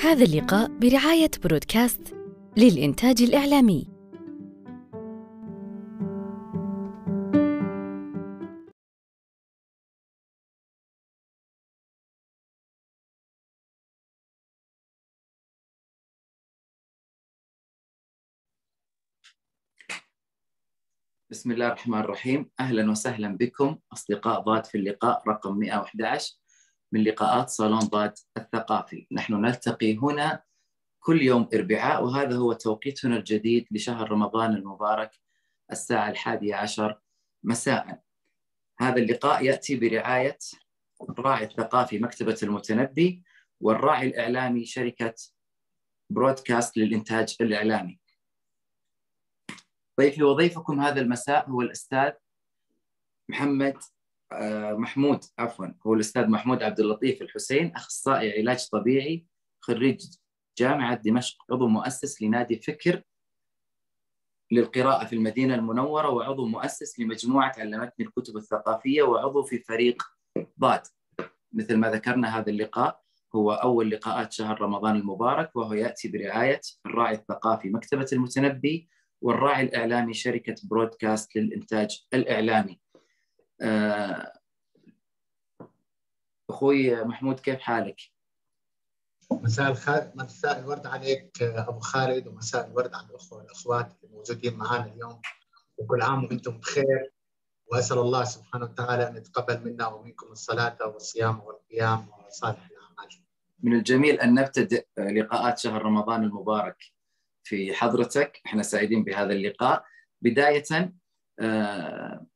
هذا اللقاء برعاية برودكاست للإنتاج الإعلامي. بسم الله الرحمن الرحيم. أهلا وسهلا بكم. أصدقاء ضاد في اللقاء رقم 111 من لقاءات صالون ضاد الثقافي. نحن نلتقي هنا كل يوم أربعاء وهذا هو توقيتنا الجديد لشهر رمضان المبارك الساعة الحادية عشر مساء. هذا اللقاء يأتي برعاية الراعي الثقافي مكتبة المتنبي والراعي الإعلامي شركة برودكاست للإنتاج الإعلامي. ضيفي وضيفكم هذا المساء هو الأستاذ محمد محمود عفوا هو الأستاذ محمود عبد اللطيف الحسين أخصائي علاج طبيعي خريج جامعة دمشق عضو مؤسس لنادي فكر للقراءة في المدينة المنورة وعضو مؤسس لمجموعة علمتني الكتب الثقافية وعضو في فريق ضاد مثل ما ذكرنا هذا اللقاء هو أول لقاءات شهر رمضان المبارك وهو يأتي برعاية الراعي الثقافي مكتبة المتنبي والراعي الإعلامي شركة برودكاست للإنتاج الإعلامي. آه، أخوي محمود كيف حالك؟ مساء الخير مساء الورد عليك أبو خالد ومساء الورد على الأخوة والأخوات اللي موجودين معنا اليوم وكل عام وأنتم بخير وأسأل الله سبحانه وتعالى أن يتقبل منا ومنكم الصلاة والصيام والقيام وصالح الأعمال. من الجميل أن نبتدئ لقاءات شهر رمضان المبارك في حضرتك، إحنا سعيدين بهذا اللقاء. بداية آه،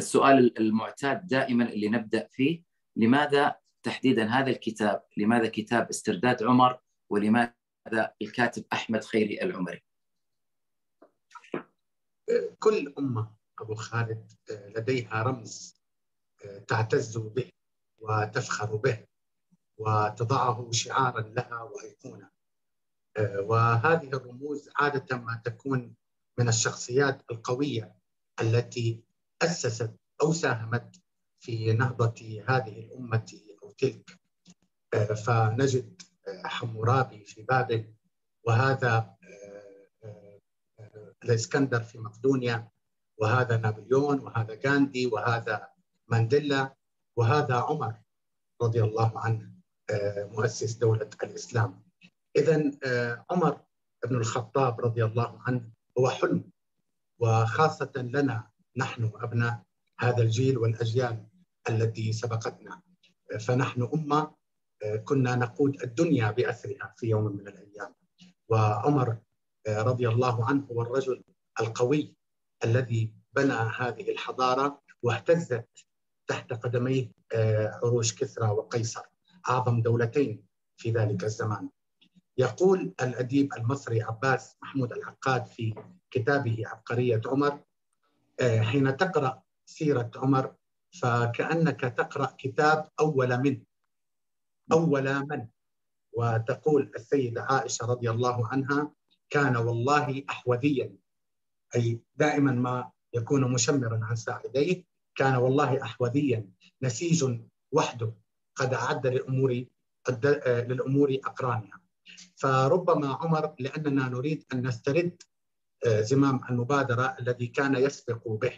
السؤال المعتاد دائما اللي نبدأ فيه لماذا تحديدا هذا الكتاب؟ لماذا كتاب استرداد عمر؟ ولماذا الكاتب أحمد خيري العمري؟ كل أمة أبو خالد لديها رمز تعتز به وتفخر به وتضعه شعارا لها وايقونه وهذه الرموز عادة ما تكون من الشخصيات القوية التي أسست أو ساهمت في نهضة هذه الأمة تلك. آه، فنجد آه، حمورابي في بابل وهذا آه، الإسكندر في مقدونيا وهذا نابليون وهذا غاندي وهذا مانديلا وهذا عمر رضي الله عنه مؤسس دولة الإسلام. إذا عمر بن الخطاب رضي الله عنه هو حلم وخاصة لنا نحن أبناء هذا الجيل والأجيال التي سبقتنا. فنحن أمة آه، كنا نقود الدنيا بأسرها في يوم من الأيام. وعمر آه، رضي الله عنه هو الرجل القوي الذي بنى هذه الحضارة واهتزت تحت قدميه آه، عروش كسرى وقيصر أعظم دولتين في ذلك الزمان. يقول الأديب المصري عباس محمود العقاد في كتابه عبقرية عمر حين تقرأ سيرة عمر فكأنك تقرأ كتاب أول من أول من. وتقول السيدة عائشة رضي الله عنها كان والله أحوذيا. أي دائما ما يكون مشمرا عن ساعديه كان والله أحوذيا. نسيج وحده قد أعد للأمور للأمور أقرانها. فربما عمر لأننا نريد أن نسترد آه، زمام المبادرة الذي كان يسبق به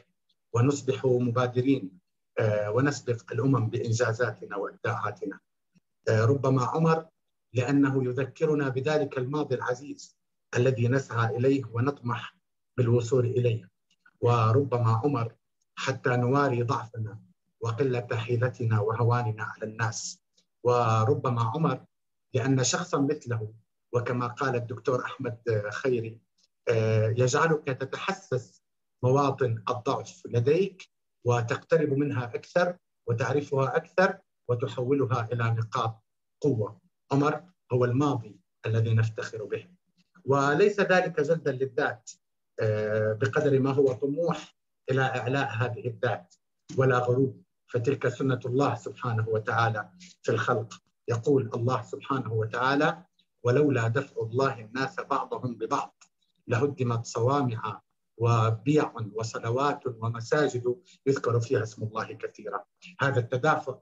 ونصبح مبادرين آه، ونسبق الأمم بإنجازاتنا وإبداعاتنا. آه، ربما عمر لأنه يذكرنا بذلك الماضي العزيز الذي نسعى إليه ونطمح بالوصول إليه. وربما عمر حتى نواري ضعفنا وقلة حيلتنا وهواننا على الناس. وربما عمر لأن شخصا مثله وكما قال الدكتور أحمد خيري آه، يجعلك تتحسس مواطن الضعف لديك وتقترب منها أكثر وتعرفها أكثر وتحولها إلى نقاط قوة. عمر هو الماضي الذي نفتخر به. وليس ذلك جلدا للذات آه، بقدر ما هو طموح إلى إعلاء هذه الذات ولا غروب فتلك سنة الله سبحانه وتعالى في الخلق يقول الله سبحانه وتعالى ولولا دفع الله الناس بعضهم ببعض لهدمت صوامع وبيع وصلوات ومساجد يذكر فيها اسم الله كثيرا هذا التدافع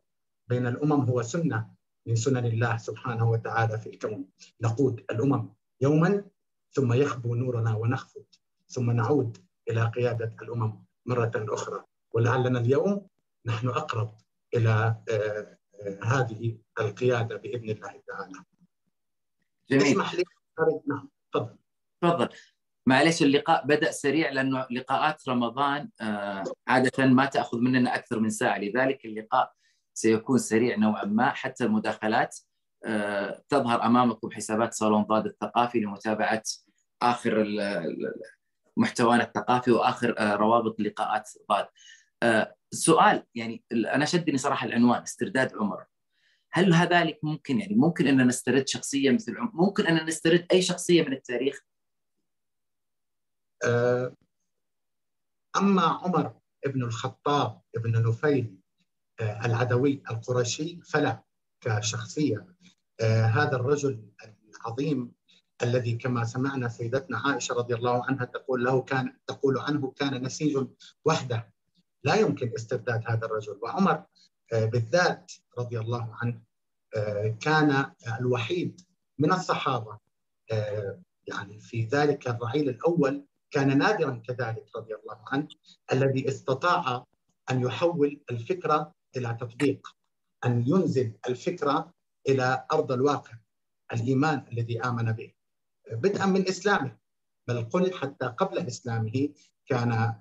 بين الأمم هو سنة من سنن الله سبحانه وتعالى في الكون نقود الأمم يوما ثم يخبو نورنا ونخفض ثم نعود إلى قيادة الأمم مرة أخرى ولعلنا اليوم نحن أقرب إلى آه، آه، هذه القيادة بإذن الله تعالى. جميل اسمح لي نعم تفضل. تفضل. معلش اللقاء بدأ سريع لأنه لقاءات رمضان آه، عادة ما تأخذ مننا أكثر من ساعة لذلك اللقاء سيكون سريع نوعا ما حتى المداخلات تظهر أمامكم حسابات صالون ضاد الثقافي لمتابعة آخر محتوانا الثقافي وآخر روابط لقاءات ضاد. السؤال يعني أنا شدني صراحة العنوان استرداد عمر. هل هذلك ممكن؟ يعني ممكن أن نسترد شخصية مثل ممكن أن نسترد أي شخصية من التاريخ آه، أما عمر ابن الخطاب ابن نفيل آه، العدوي القرشي فلا كشخصية. آه، هذا الرجل العظيم الذي كما سمعنا سيدتنا عائشة رضي الله عنها تقول له كان تقول عنه كان نسيج وحده. لا يمكن استرداد هذا الرجل. وعمر بالذات رضي الله عنه كان الوحيد من الصحابة. آه، يعني في ذلك الرعيل الأول كان نادرا كذلك رضي الله عنه الذي استطاع أن يحول الفكرة إلى تطبيق أن ينزل الفكرة إلى أرض الواقع الإيمان الذي آمن به. بدءا من إسلامه بل قل حتى قبل إسلامه كان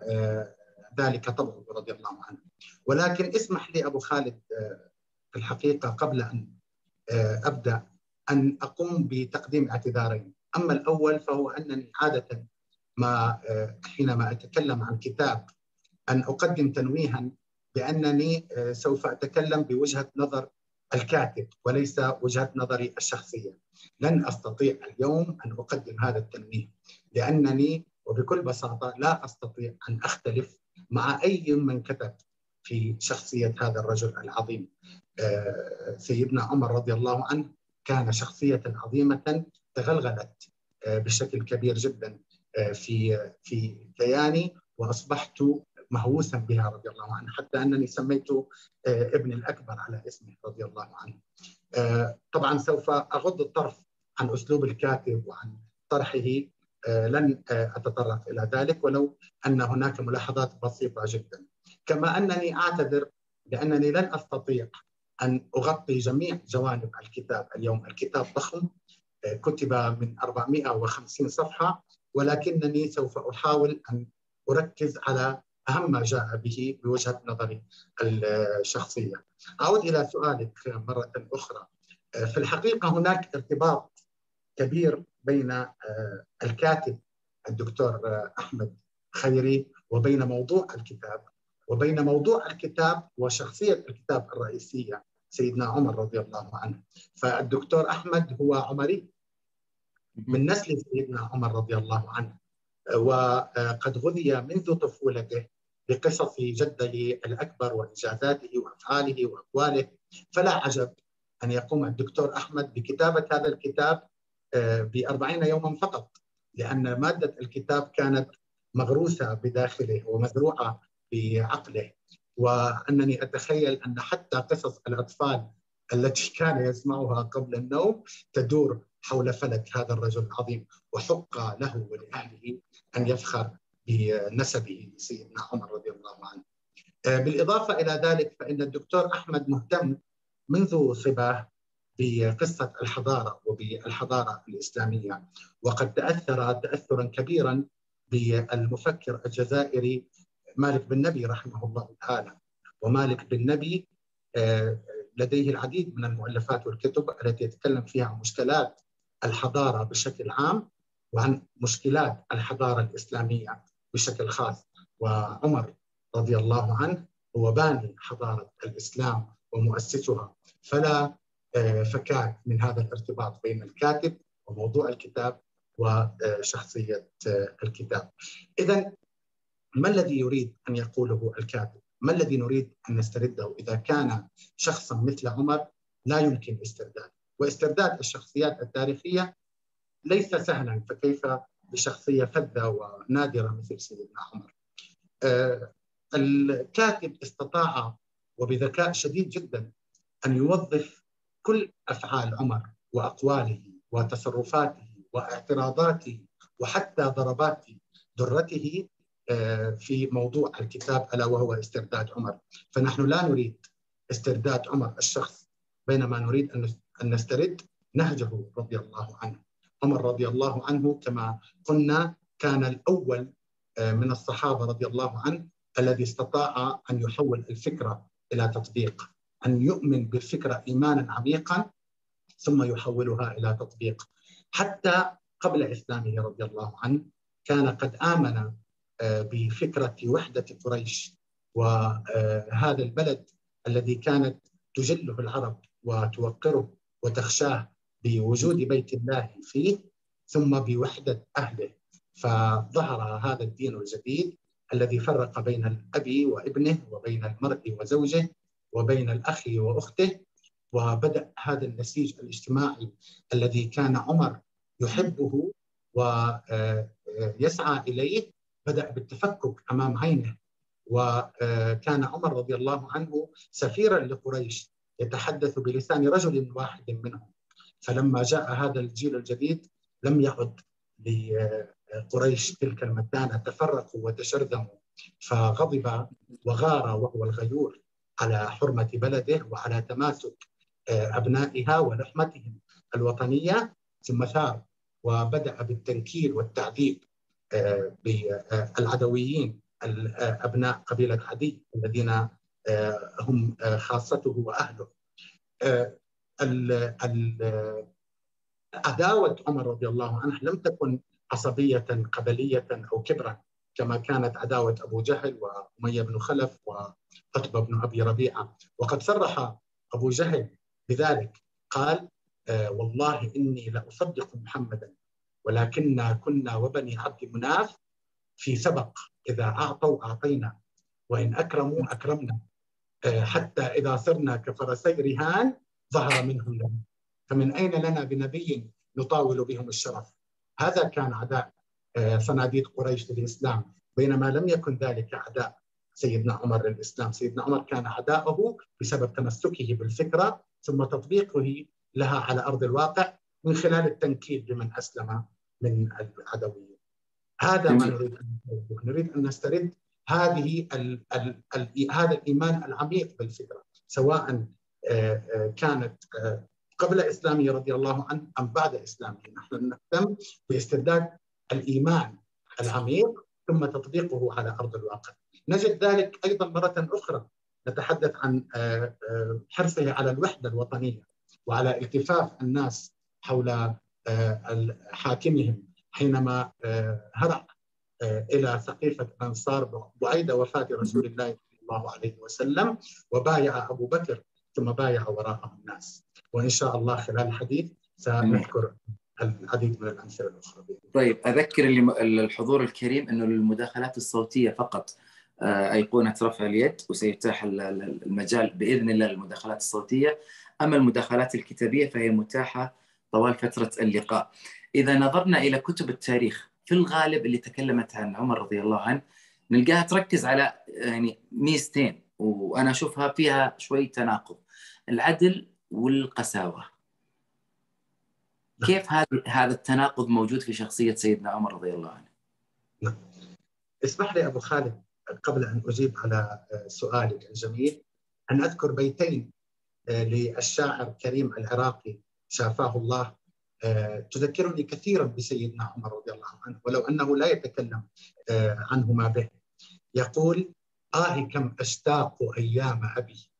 ذلك طبعه رضي الله عنه. ولكن اسمح لي أبو خالد آه، في الحقيقة قبل أن آه، أبدأ أن أقوم بتقديم اعتذارين. أما الأول فهو أنني عادة ما آه، حينما أتكلم عن كتاب أن أقدم تنويها بأنني سوف أتكلم بوجهة نظر الكاتب وليس وجهة نظري الشخصية. لن أستطيع اليوم أن أقدم هذا التنويه لأنني وبكل بساطة لا أستطيع أن أختلف مع أي من كتب في شخصية هذا الرجل العظيم. آه، سيدنا عمر رضي الله عنه كان شخصية عظيمة تغلغلت آه، بشكل كبير جدا. آه، في في كياني وأصبحت مهووسا بها رضي الله عنه حتى أنني سميته ابن الأكبر على اسمه رضي الله عنه. طبعا سوف أغض الطرف عن أسلوب الكاتب وعن طرحه آه، لن آه، أتطرق إلى ذلك ولو أن هناك ملاحظات بسيطة جدا. كما أنني أعتذر لأنني لن أستطيع أن أغطي جميع جوانب الكتاب اليوم، الكتاب ضخم آه، كتب من 450 صفحة ولكنني سوف أحاول أن أركز على أهم ما جاء به بوجهة نظري الشخصية. أعود إلى سؤالك مرة أخرى. في الحقيقة هناك ارتباط كبير بين آه، الكاتب الدكتور آه، أحمد خيري وبين موضوع الكتاب وبين موضوع الكتاب وشخصية الكتاب الرئيسية سيدنا عمر رضي الله عنه فالدكتور أحمد هو عمري من نسل سيدنا عمر رضي الله عنه وقد غذي منذ طفولته بقصص جده الأكبر وإنجازاته وأفعاله وأقواله. فلا عجب أن يقوم الدكتور أحمد بكتابة هذا الكتاب بأربعين يوما فقط لأن مادة الكتاب كانت مغروسة بداخله ومزروعة بعقله. وأنني أتخيل أن حتى قصص الأطفال التي كان يسمعها قبل النوم تدور حول فلك هذا الرجل العظيم وحق له ولأهله أن يفخر بنسبه سيدنا عمر رضي الله عنه. بالإضافة إلى ذلك فإن الدكتور أحمد مهتم منذ صباه بقصة الحضارة وبالحضارة الإسلامية وقد تأثر تأثرا كبيرا بالمفكر الجزائري مالك بن نبي رحمه الله تعالى. ومالك بن نبي آه، لديه العديد من المؤلفات والكتب التي يتكلم فيها عن مشكلات الحضارة بشكل عام وعن مشكلات الحضارة الإسلامية بشكل خاص. وعمر رضي الله عنه هو باني حضارة الإسلام ومؤسسها. فلا آه، فكان من هذا الارتباط بين الكاتب وموضوع الكتاب وشخصية آه، الكتاب. إذا ما الذي يريد أن يقوله الكاتب؟ ما الذي نريد أن نسترده؟ إذا كان شخصا مثل عمر لا يمكن استرداده. واسترداد الشخصيات التاريخية ليس سهلا فكيف بشخصية فذة ونادرة مثل سيدنا عمر؟ آه، الكاتب استطاع وبذكاء شديد جدا أن يوظف كل أفعال عمر وأقواله وتصرفاته واعتراضاته وحتى ضربات درته آه، في موضوع الكتاب ألا وهو استرداد عمر، فنحن لا نريد استرداد عمر الشخص بينما نريد أن نسترد نهجه رضي الله عنه. عمر رضي الله عنه كما قلنا كان الأول آه، من الصحابة رضي الله عنه الذي استطاع أن يحول الفكرة إلى تطبيق، أن يؤمن بالفكرة إيمانا عميقا ثم يحولها إلى تطبيق. حتى قبل إسلامه رضي الله عنه كان قد آمن آه، بفكرة وحدة قريش وهذا البلد الذي كانت تجله العرب وتوقره وتخشاه بوجود بيت الله فيه ثم بوحدة أهله. فظهر هذا الدين الجديد الذي فرق بين الاب وابنه وبين المرء وزوجه وبين الأخ وأخته وبدأ هذا النسيج الاجتماعي الذي كان عمر يحبه ويسعى إليه بدأ بالتفكك أمام عينه. وكان عمر رضي الله عنه سفيرا لقريش. يتحدث بلسان رجل واحد منهم. فلما جاء هذا الجيل الجديد لم يعد لقريش تلك المكانه تفرقوا وتشرذموا فغضب وغار وهو الغيور على حرمة بلده وعلى تماسك أبنائها ولحمتهم الوطنية. ثم ثار وبدأ بالتنكيل والتعذيب آه، بالعدويين أبناء قبيلة عدي الذين آه، هم آه، خاصته وأهله. عداوة عمر رضي الله عنه لم تكن عصبيه قبلية أو كبرا كما كانت عداوة أبو جهل وأمية بن خلف وعتبه بن أبي ربيعة وقد صرح أبو جهل بذلك قال آه، والله إني لأصدق محمدا ولكننا كنا وبني عبد مناف في سبق إذا أعطوا أعطينا وإن أكرموا أكرمنا آه، حتى إذا صرنا كفرسي رهان ظهر منهم لنا. فمن أين لنا بنبي نطاول بهم الشرف؟ هذا كان عداء آه، صناديد قريش للإسلام بينما لم يكن ذلك عداء. سيدنا عمر للإسلام سيدنا عمر كان عداءه بسبب تمسكه بالفكرة ثم تطبيقه لها على أرض الواقع من خلال التنكيل بمن أسلم من العدويين. هذا ما نريد نريد أن نسترد هذه ال ال ال هذا الإيمان العميق بالفكرة سواء آه، آه، كانت آه، قبل اسلامه رضي الله عنه أم بعد اسلامه، نحن نهتم باسترداد الإيمان العميق ثم تطبيقه على أرض الواقع. نجد ذلك أيضا مرة أخرى نتحدث عن حرصه على الوحدة الوطنية وعلى التفاف الناس حول حاكمهم حينما هرع إلى سقيفه الانصار بعيد وفاة رسول الله صلى الله عليه وسلم وبايع أبو بكر ثم بايع وراءه الناس. وإن شاء الله خلال الحديث سنذكر العديد من الأمثلة الأخرى طيب أذكر الحضور الكريم انه المداخلات الصوتية فقط أيقونة رفع اليد وسيتاح المجال بإذن الله للمداخلات الصوتية. أما المداخلات الكتابية فهي متاحة طوال فترة اللقاء. إذا نظرنا إلى كتب التاريخ في الغالب اللي تكلمت عن عمر رضي الله عنه نلقاها تركز على يعني ميزتين وأنا أشوفها فيها شوي تناقض العدل والقساوة كيف هذا هذا التناقض موجود في شخصية سيدنا عمر رضي الله عنه؟ نعم. اسمح لي أبو خالد قبل أن أجيب على سؤالك الجميل أن أذكر بيتين للشاعر كريم العراقي شافاه الله آه، تذكرني كثيرا بسيدنا عمر رضي الله عنه ولو أنه لا يتكلم آه، عنهما به. يقول آه كم أشتاق أيام أبي.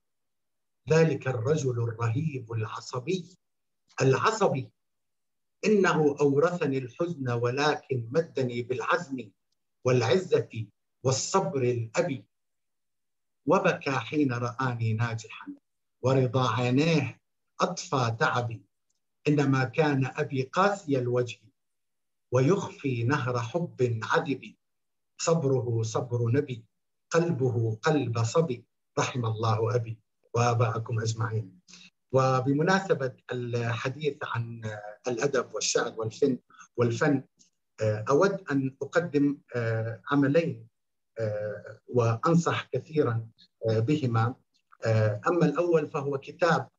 ذلك الرجل الرهيب العصبي. العصبي. إنه أورثني الحزن ولكن مدني بالعزم والعزة والصبر الأبي. وبكى حين رآني ناجحا. ورضا عينيه أطفى تعبي. إنما كان أبي قاسي الوجه ويخفي نهر حب عذب صبره صبر نبي قلبه قلب صبي. رحم الله أبي. وآباءكم أجمعين. وبمناسبة الحديث عن الأدب والشعر والفن والفن أود أن أقدم عملين وأنصح كثيرا بهما. آه، أما الأول فهو كتاب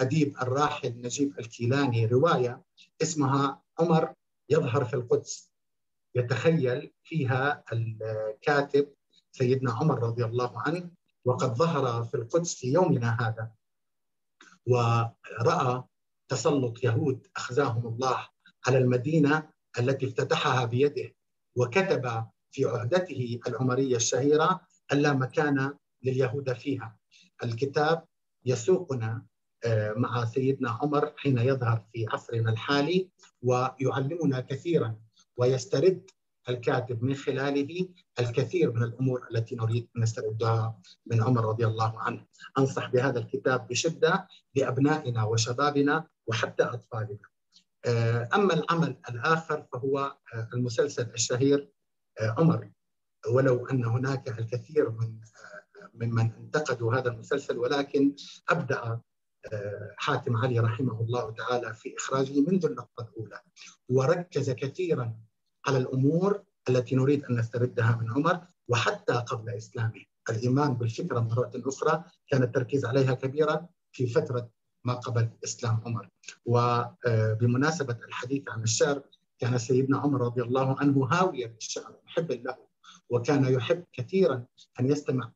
للأديب الراحل نجيب الكيلاني رواية اسمها عمر يظهر في القدس يتخيل فيها الكاتب سيدنا عمر رضي الله عنه وقد ظهر في القدس في يومنا هذا. ورأى تسلط يهود أخزاهم الله على المدينة التي افتتحها بيده وكتب في عهدته العمرية الشهيرة ألا مكان لليهود فيها. الكتاب يسوقنا مع سيدنا عمر حين يظهر في عصرنا الحالي ويعلمنا كثيرا ويسترد الكاتب من خلاله الكثير من الأمور التي نريد ان نستردها من عمر رضي الله عنه. أنصح بهذا الكتاب بشدة لأبنائنا وشبابنا وحتى أطفالنا. آه، أما العمل الآخر فهو آه، المسلسل الشهير آه، عمر ولو أن هناك الكثير من ممن انتقدوا هذا المسلسل ولكن ابدع حاتم علي رحمه الله تعالى في إخراجه منذ اللقطه الأولى. وركز كثيرا على الأمور التي نريد أن نستردها من عمر وحتى قبل إسلامه. الإيمان بالفكرة مرة أخرى كان التركيز عليها كبيرا في فترة ما قبل إسلام عمر. وبمناسبة الحديث عن الشعر كان سيدنا عمر رضي الله عنه هاويا للشعر محبا له وكان يحب كثيرا أن يستمع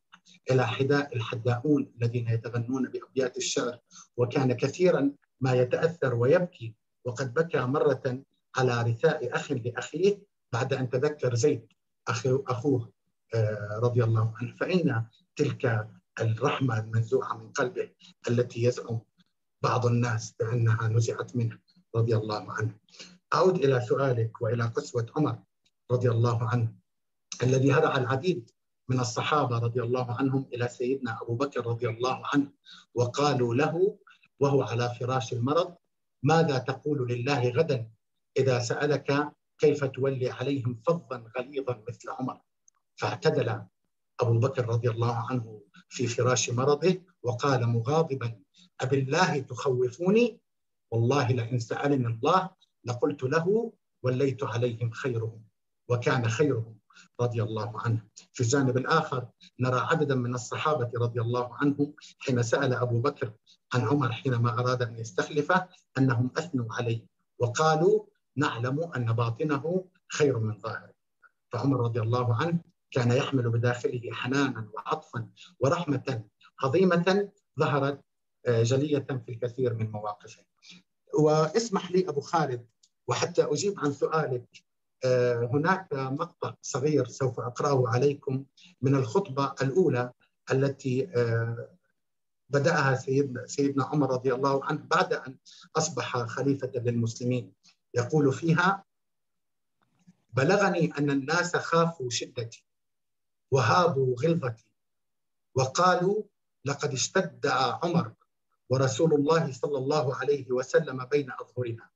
إلى حداء الحداؤون الذين يتغنون بأبيات الشعر وكان كثيرا ما يتأثر ويبكي وقد بكى مرة على رثاء أخ لأخيه بعد أن تذكر زيد أخوه آه، رضي الله عنه فإن تلك الرحمة المنزوعه من قلبه التي يزعم بعض الناس بأنها نزعت منه رضي الله عنه. أعود إلى سؤالك وإلى قسوة عمر رضي الله عنه الذي هرع العديد من الصحابة رضي الله عنهم إلى سيدنا أبو بكر رضي الله عنه وقالوا له وهو على فراش المرض ماذا تقول لله غدا إذا سألك كيف تولي عليهم فظا غليظا مثل عمر؟ فاعتدل أبو بكر رضي الله عنه في فراش مرضه وقال مغاضبا أبالله تخوفوني؟ والله لئن سألني الله لقلت له وليت عليهم خيرهم وكان خيرهم. رضي الله عنه. في الجانب الآخر نرى عددا من الصحابة رضي الله عنهم حين سأل أبو بكر عن عمر حينما أراد أن يستخلفه أنهم أثنوا عليه وقالوا نعلم أن باطنه خير من ظاهره. فعمر رضي الله عنه كان يحمل بداخله حنانا وعطفا ورحمة عظيمة ظهرت آه، جلية في الكثير من مواقفه. واسمح لي أبو خالد وحتى أجيب عن سؤالك. هناك مقطع صغير سوف أقرأه عليكم من الخطبة الأولى التي آه، بدأها سيدنا, سيدنا عمر رضي الله عنه بعد أن أصبح خليفة للمسلمين. يقول فيها بلغني أن الناس خافوا شدتي وهابوا غلظتي وقالوا لقد اشتد عمر ورسول الله صلى الله عليه وسلم بين أظهرنا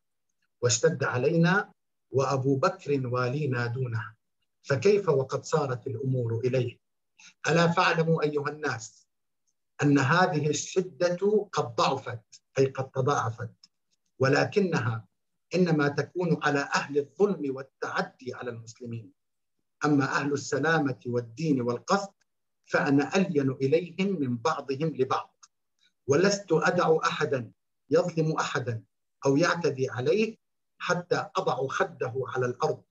واشتد علينا وأبو بكر والينا دونه. فكيف وقد صارت الأمور إليه؟ ألا فاعلموا أيها الناس أن هذه الشدة قد ضعفت أي قد تضاعفت. ولكنها إنما تكون على أهل الظلم والتعدي على المسلمين. أما أهل السلامة والدين والقصد فأنا ألين إليهم من بعضهم لبعض. ولست أدع أحدا يظلم أحدا أو يعتدي عليه حتى أضع خده على الأرض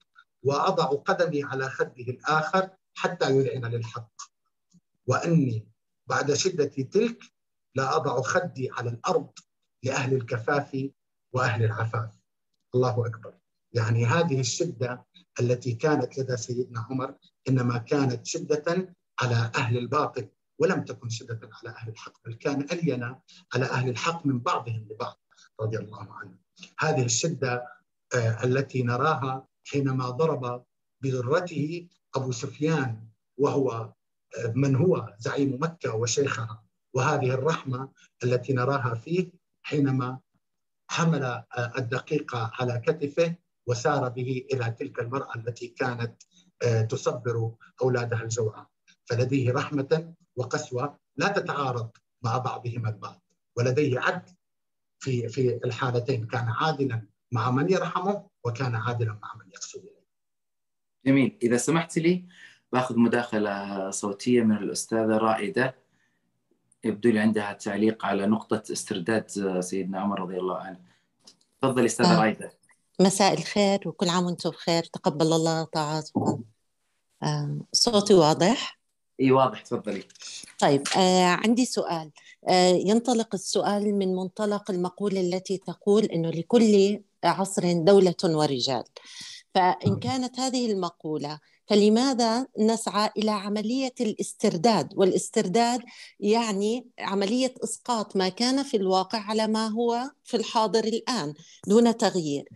وأضع قدمي على خده الآخر حتى يذعن للحق. وأني بعد شدة تلك لا أضع خدي على الأرض لأهل الكفاف وأهل العفاف. الله أكبر. يعني هذه الشدة التي كانت لدى سيدنا عمر إنما كانت شدة على أهل الباطل ولم تكن شدة على أهل الحق بل كان ألين على أهل الحق من بعضهم لبعض رضي الله عنه. هذه الشدة التي نراها حينما ضرب بذرته أبو سفيان وهو آه، من هو؟ زعيم مكة وشيخها. وهذه الرحمة التي نراها فيه حينما حمل آه، الدقيقة على كتفه وسار به إلى تلك المرأة التي كانت تصبر أولادها الجوعى فلديه رحمة وقسوة لا تتعارض مع بعضهما البعض ولديه عدل في في الحالتين كان عادلا مع من يرحمه وكان عادلا مع من يقسو إليه. جميل إذا سمحت لي بأخذ مداخلة صوتية من الأستاذة رائدة يبدو لي عندها تعليق على نقطة استرداد سيدنا عمر رضي الله عنه تفضلي أستاذة آه. رايدة مساء الخير وكل عام وأنتم بخير تقبل الله طاعاتكم آه. صوتي واضح؟ إي واضح تفضلي طيب آه عندي سؤال آه ينطلق السؤال من منطلق المقولة التي تقول إنه لكل عصر دولة ورجال. فإن كانت هذه المقولة فلماذا نسعى إلى عملية الاسترداد؟ والاسترداد يعني عملية إسقاط ما كان في الواقع على ما هو في الحاضر الآن دون تغيير.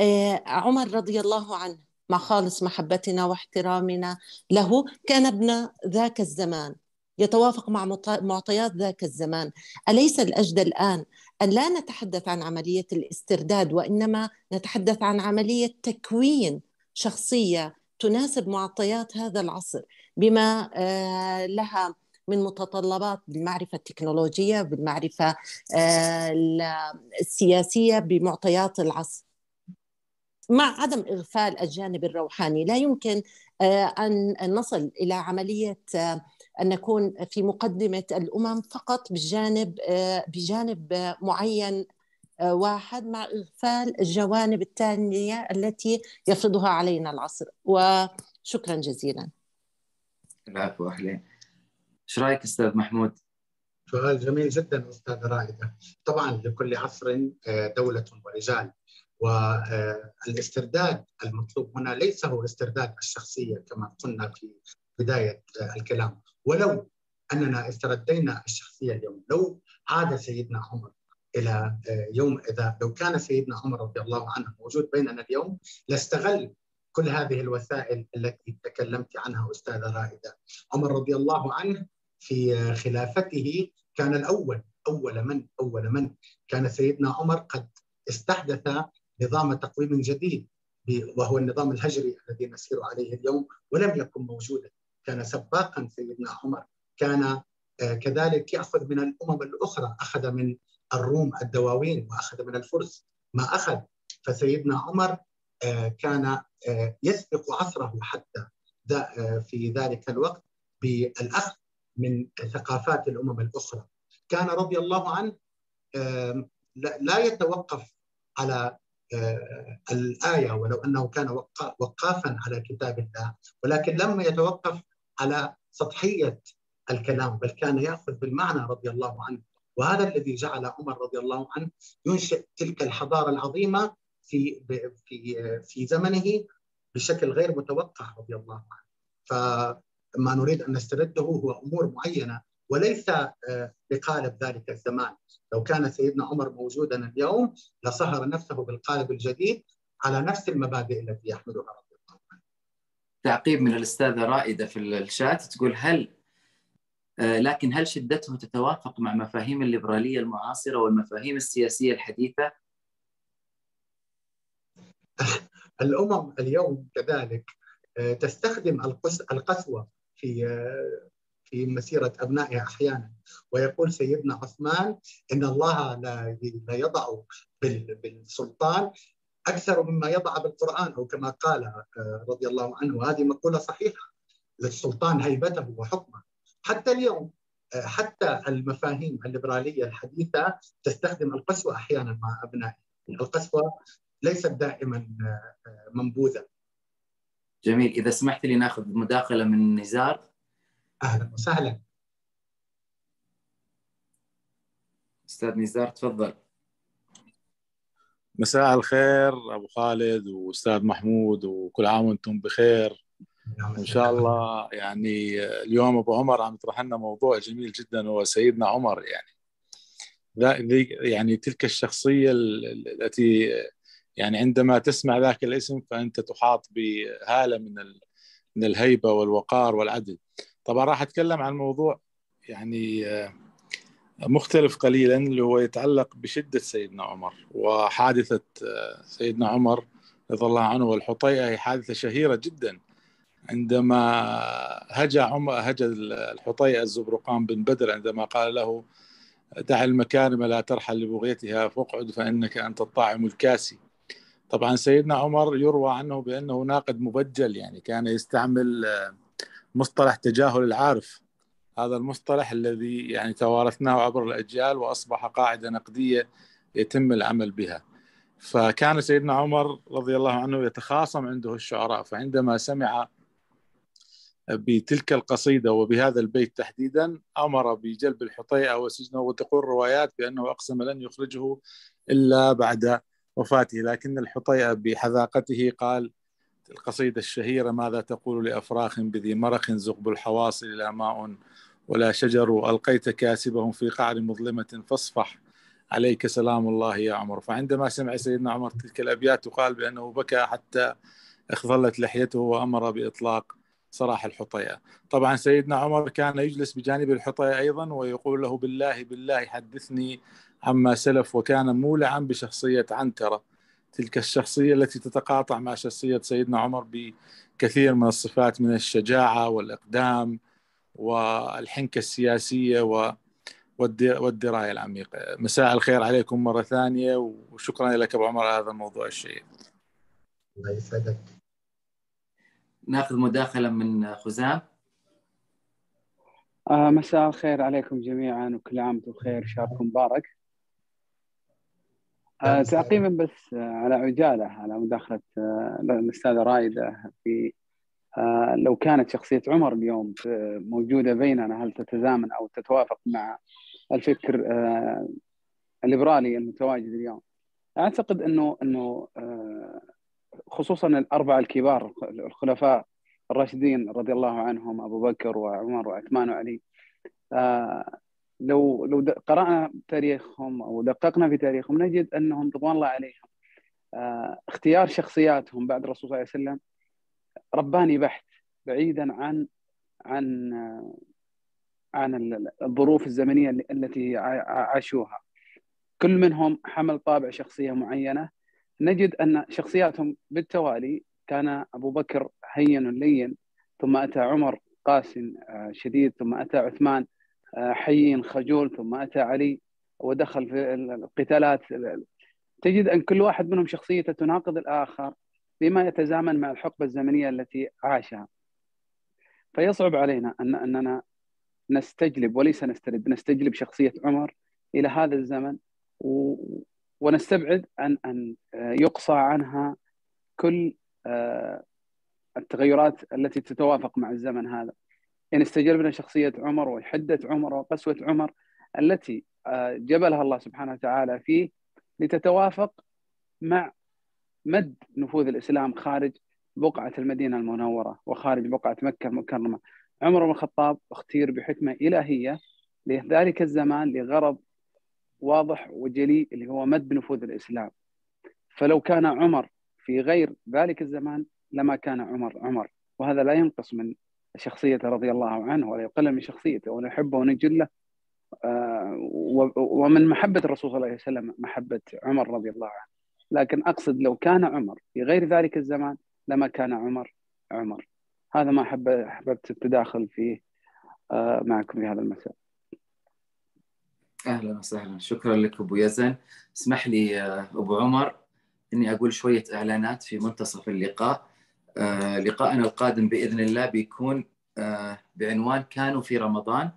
آه، عمر رضي الله عنه مع خالص محبتنا واحترامنا له كان ابن ذاك الزمان. يتوافق مع معطيات ذاك الزمان. أليس الأجدى الآن أن لا نتحدث عن عملية الاسترداد وإنما نتحدث عن عملية تكوين شخصية تناسب معطيات هذا العصر بما آه، لها من متطلبات بالمعرفة التكنولوجية بالمعرفة آه، السياسية بمعطيات العصر. مع عدم إغفال الجانب الروحاني لا يمكن آه، أن نصل إلى عملية أن نكون في مقدمة الأمم فقط بجانب بجانب معين واحد مع إغفال الجوانب الثانية التي يفرضها علينا العصر. وشكرا جزيلا. العفو أهلين إيش رأيك أستاذ محمود؟ سؤال جميل جدا أستاذ رائدة. طبعا لكل عصر آه، دولة ورجال. والاسترداد المطلوب هنا ليس هو استرداد الشخصية كما قلنا في بداية الكلام. ولو أننا استردينا الشخصية اليوم لو عاد سيدنا عمر إلى آه، يوم إذا لو كان سيدنا عمر رضي الله عنه موجود بيننا اليوم لاستغل كل هذه الوسائل التي تكلمت عنها أستاذة رائدة. عمر رضي الله عنه في خلافته كان الأول أول من أول من كان سيدنا عمر قد استحدث نظام تقويم جديد وهو النظام الهجري الذي نسير عليه اليوم ولم يكن موجودا كان سباقا سيدنا عمر. كان آه، كذلك يأخذ من الأمم الأخرى أخذ من الروم الدواوين وأخذ من الفرس ما أخذ. فسيدنا عمر آه، كان آه، يسبق عصره حتى في ذلك الوقت بالأخذ من ثقافات الأمم الأخرى. كان رضي الله عنه لا يتوقف على الآية ولو أنه كان وقافا على كتاب الله ولكن لم يتوقف على سطحية الكلام بل كان يأخذ بالمعنى رضي الله عنه وهذا الذي جعل عمر رضي الله عنه ينشئ تلك الحضارة العظيمة في في في زمنه بشكل غير متوقع رضي الله عنه. فما نريد أن نسترده هو أمور معينة وليس آه، بقالب ذلك الزمان، لو كان سيدنا عمر موجودا اليوم لصهر نفسه بالقالب الجديد على نفس المبادئ التي يحملها رضي الله عنه. تعقيب من الأستاذة رائدة في الشات تقول هل آه، لكن هل شدته تتوافق مع مفاهيم الليبرالية المعاصرة والمفاهيم السياسية الحديثة؟ الأمم اليوم كذلك آه، تستخدم القسوة في في مسيرة أبنائها أحيانا ويقول سيدنا عثمان إن الله لا يضع بالسلطان أكثر مما يضع بالقرآن أو كما قال رضي الله عنه وهذه مقولة صحيحة للسلطان هيبته وحكمه. حتى اليوم آه، حتى المفاهيم الليبرالية الحديثة تستخدم القسوة أحيانا مع ابنائها القسوة ليست دائما آه، منبوذة. جميل. إذا سمحت لي نأخذ مداخلة من نزار. أهلا وسهلا. أستاذ نزار تفضل. مساء الخير أبو خالد وأستاذ محمود وكل عام وأنتم بخير. نعم، إن شاء الله يعني اليوم أبو عمر عم يطرح لنا موضوع جميل جدا هو سيدنا عمر يعني. يعني تلك الشخصية التي يعني عندما تسمع ذاك الاسم فأنت تحاط بهالة من من الهيبة والوقار والعدل. طبعا راح أتكلم عن موضوع يعني مختلف قليلا اللي هو يتعلق بشدة سيدنا عمر وحادثة سيدنا عمر رضي الله عنه والحطيئة. هي حادثة شهيرة جدا. عندما هجا عمر هجا الحطيئة الزبرقان بن بدر عندما قال له دع المكارم لا ترحل لبغيتها فاقعد فإنك أنت الطاعم الكاسي. طبعا سيدنا عمر يروى عنه بأنه ناقد مبجل يعني كان يستعمل مصطلح تجاهل العارف. هذا المصطلح الذي يعني توارثناه عبر الأجيال وأصبح قاعدة نقدية يتم العمل بها. فكان سيدنا عمر رضي الله عنه يتخاصم عنده الشعراء فعندما سمع بتلك القصيدة وبهذا البيت تحديدا أمر بجلب الحطيئة وسجنه وتقول الروايات بأنه أقسم لن يخرجه إلا بعد وفاته لكن الحطيئة بحذاقته قال القصيدة الشهيرة ماذا تقول لأفراخ بذي مرخ زقب الحواصل لا ماء ولا شجر؟ ألقيت كاسبهم في قعر مظلمة فاصفح. عليك سلام الله يا عمر. فعندما سمع سيدنا عمر تلك الأبيات قال بأنه بكى حتى اخضلت لحيته وأمر بإطلاق سراح الحطيئة طبعا سيدنا عمر كان يجلس بجانب الحطيئة أيضا ويقول له بالله بالله حدثني عما سلف وكان مولعا بشخصية عنترة. تلك الشخصية التي تتقاطع مع شخصية سيدنا عمر بكثير من الصفات من الشجاعة والإقدام والحنكة السياسية و والدراية العميقة. مساء الخير عليكم مرة ثانية وشكرا لك أبو عمر على هذا الموضوع الشيق. الله يسعدك. ناخذ مداخلة من خزام. آه مساء الخير عليكم جميعا وكل عام وأنتم بخير شهركم مبارك. آه تعقيبا بس آه على عجالة على مداخلة آه الأستاذة رايده في آه لو كانت شخصية عمر اليوم موجودة بيننا هل تتزامن أو تتوافق مع الفكر آه الليبرالي المتواجد اليوم؟ أعتقد إنه إنه خصوصا الأربعة الكبار الخلفاء الراشدين رضي الله عنهم أبو بكر وعمر وعثمان وعلي لو لو قرأنا تاريخهم أو دققنا في تاريخهم نجد أنهم رضوان الله عليهم. آه اختيار شخصياتهم بعد الرسول صلى الله عليه وسلم رباني بحت بعيدا عن عن آه عن الظروف الزمنية التي عاشوها. كل منهم حمل طابع شخصية معينة. نجد أن شخصياتهم بالتوالي كان أبو بكر هين لين ثم أتى عمر قاس شديد ثم أتى عثمان حيين خجول ثم أتى علي ودخل في القتالات. تجد أن كل واحد منهم شخصيته تناقض الآخر بما يتزامن مع الحقبة الزمنية التي عاشها. فيصعب علينا ان أننا نستجلب وليس نسترد نستجلب شخصية عمر إلى هذا الزمن و... ونستبعد ان أن يقصى عنها كل التغيرات التي تتوافق مع الزمن هذا. يعني استجلبنا شخصية عمر وحدة عمر وقسوة عمر التي جبلها الله سبحانه وتعالى فيه لتتوافق مع مد نفوذ الإسلام خارج بقعة المدينة المنورة وخارج بقعة مكة المكرمة. عمر بن الخطاب اختير بحكمة إلهية لذلك الزمان لغرض واضح وجلي اللي هو مد نفوذ الإسلام. فلو كان عمر في غير ذلك الزمان لما كان عمر عمر. وهذا لا ينقص من شخصيته رضي الله عنه ولا يقلل من شخصيته ونحبه ونجله آه ومن محبة الرسول صلى الله عليه وسلم محبة عمر رضي الله عنه. لكن أقصد لو كان عمر في غير ذلك الزمان لما كان عمر عمر. هذا ما أحب أحببت التداخل فيه آه معكم في هذا المساء. أهلا وسهلا. شكرا لك أبو يزن. اسمح لي أبو عمر إني أقول شوية إعلانات في منتصف اللقاء. آه لقائنا القادم بإذن الله بيكون آه بعنوان كانوا في رمضان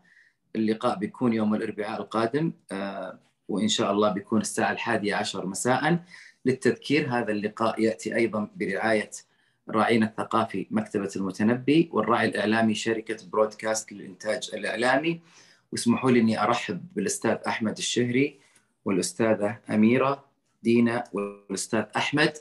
اللقاء بيكون يوم الأربعاء القادم آه وإن شاء الله بيكون الساعة الحادية عشر مساء. للتذكير هذا اللقاء يأتي أيضا برعاية راعينا الثقافي مكتبة المتنبي والراعي الإعلامي شركة برودكاست للإنتاج الإعلامي. واسمحوا لي إني أرحب بالأستاذ أحمد الشهري والأستاذة أميرة دينا والأستاذ أحمد.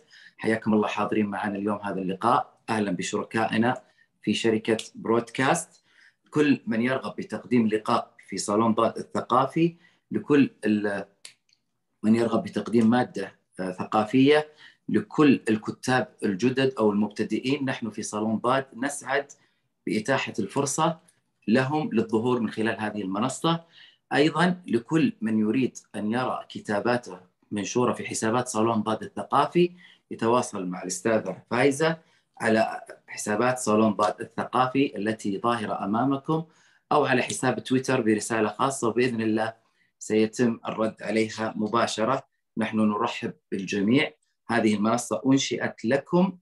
حياكم الله حاضرين معنا اليوم هذا اللقاء. أهلا بشركائنا في شركة برودكاست. كل من يرغب بتقديم لقاء في صالون ضاد الثقافي لكل من يرغب بتقديم مادة ثقافية لكل الكتاب الجدد أو المبتدئين. نحن في صالون ضاد نسعد بإتاحة الفرصة لهم للظهور من خلال هذه المنصة. أيضا لكل من يريد أن يرى كتاباته منشورة في حسابات صالون ضاد الثقافي يتواصل مع الأستاذة فايزة على حسابات صالون ضاد الثقافي التي ظاهره أمامكم أو على حساب تويتر برسالة خاصة وبإذن الله سيتم الرد عليها مباشرة. نحن نرحب بالجميع. هذه المنصه أنشئت لكم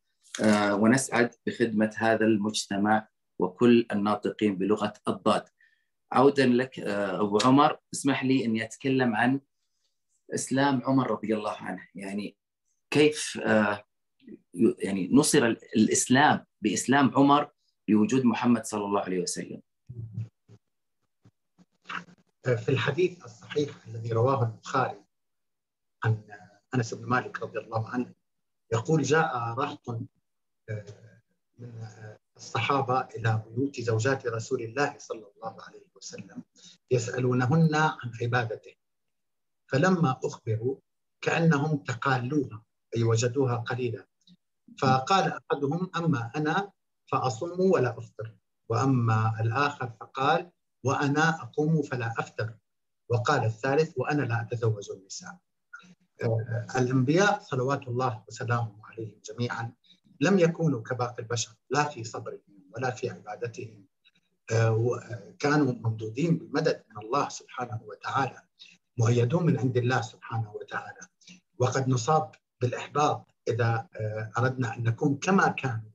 ونسعد بخدمة هذا المجتمع وكل الناطقين بلغة الضاد. عودا لك آه، أبو عمر اسمح لي اني أتكلم عن إسلام عمر رضي الله عنه. يعني كيف آه، يعني نصر الإسلام بإسلام عمر بوجود محمد صلى الله عليه وسلم. في الحديث الصحيح الذي رواه البخاري عن أنس بن مالك رضي الله عنه يقول جاء رهط آه، من الصحابة إلى بيوت زوجات رسول الله صلى الله عليه وسلم يسألونهن عن عبادته فلما أخبروا كأنهم تقالوها اي وجدوها قليله فقال أحدهم أما أنا فاصوم ولا أفطر. وأما الآخر فقال وأنا أقوم فلا افتر وقال الثالث وأنا لا أتزوج النساء. آه، الأنبياء صلوات الله وسلامه عليهم جميعا لم يكونوا كباقي البشر لا في صبرهم ولا في عبادتهم. آه، كانوا ممدودين بالمدد من الله سبحانه وتعالى مؤيدون من عند الله سبحانه وتعالى. وقد نصاب بالإحباط إذا آه، أردنا أن نكون كما كانوا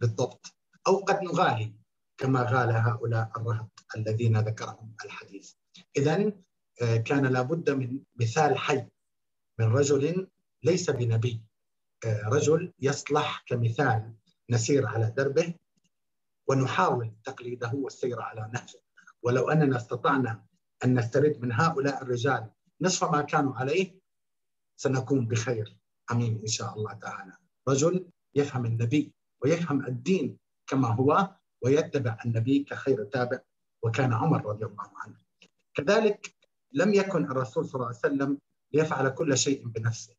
بالضبط أو قد نغالي كما غال هؤلاء الرهط الذين ذكرهم الحديث. اذا آه، كان لابد من مثال حي من رجل ليس بنبي آه، رجل يصلح كمثال نسير على دربه ونحاول تقليده والسير على نهجه. ولو أننا استطعنا أن نسترد من هؤلاء الرجال نصف ما كانوا عليه سنكون بخير. آمين. إن شاء الله تعالى. رجل يفهم النبي ويفهم الدين كما هو ويتبع النبي كخير تابع. وكان عمر رضي الله عنه. كذلك لم يكن الرسول صلى الله عليه وسلم ليفعل كل شيء بنفسه.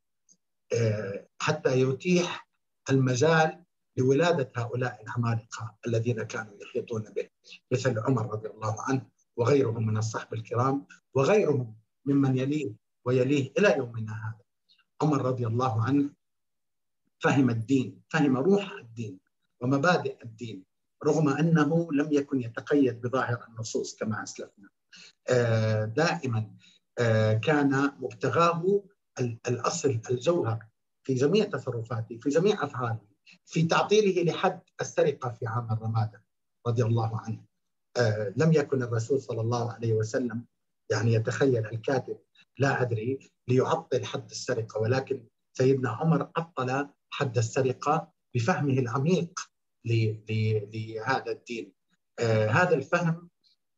آه، حتى يتيح المجال لولادة هؤلاء العمالقة الذين كانوا يحيطون به مثل عمر رضي الله عنه وغيرهم من الصحب الكرام وغيرهم ممن يليه ويليه إلى يومنا هذا. عمر رضي الله عنه فهم الدين فهم روح الدين ومبادئ الدين رغم أنه لم يكن يتقيد بظاهر النصوص كما أسلفنا. آه، دائما آه، كان مبتغاه الأصل الجوهر في جميع تصرفاته في جميع أفعاله في تعطيله لحد السرقة في عام الرمادة رضي الله عنه. آه، لم يكن الرسول صلى الله عليه وسلم يعني يتخيل الكاتب لا أدري ليعطل حد السرقة. ولكن سيدنا عمر عطل حد السرقة بفهمه العميق لهذا الدين. آه هذا الفهم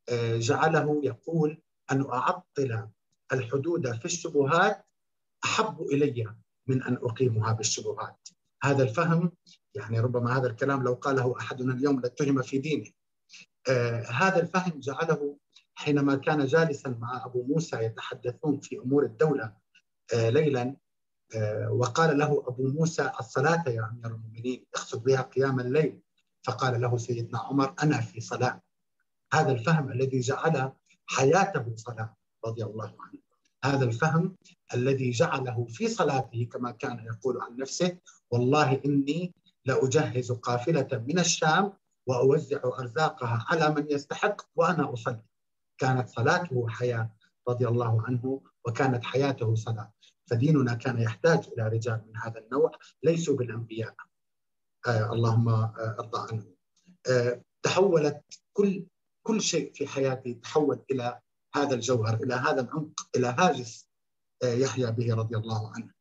آه جعله يقول أن أعطل الحدود في الشبهات أحب إلي من أن أقيمها بالشبهات. هذا الفهم يعني ربما هذا الكلام لو قاله أحدنا اليوم لاتهم في دينه. آه هذا الفهم جعله حينما كان جالسا مع أبو موسى يتحدثون في أمور الدولة آه ليلا آه، وقال له أبو موسى الصلاة يا أمير المؤمنين اقصد بها قيام الليل. فقال له سيدنا عمر أنا في صلاة. هذا الفهم الذي جعل حياته صلاة رضي الله عنه. هذا الفهم الذي جعله في صلاته كما كان يقول عن نفسه والله إني لأجهز قافلة من الشام وأوزع أرزاقها على من يستحق وأنا أصلي. كانت صلاته حياة رضي الله عنه وكانت حياته صلاة. فديننا كان يحتاج إلى رجال من هذا النوع ليسوا بالأنبياء. آه اللهم آه ارضى عنهم. آه تحولت كل كل شيء في حياتي تحول إلى هذا الجوهر إلى هذا العمق إلى هاجس آه يحيى به رضي الله عنه.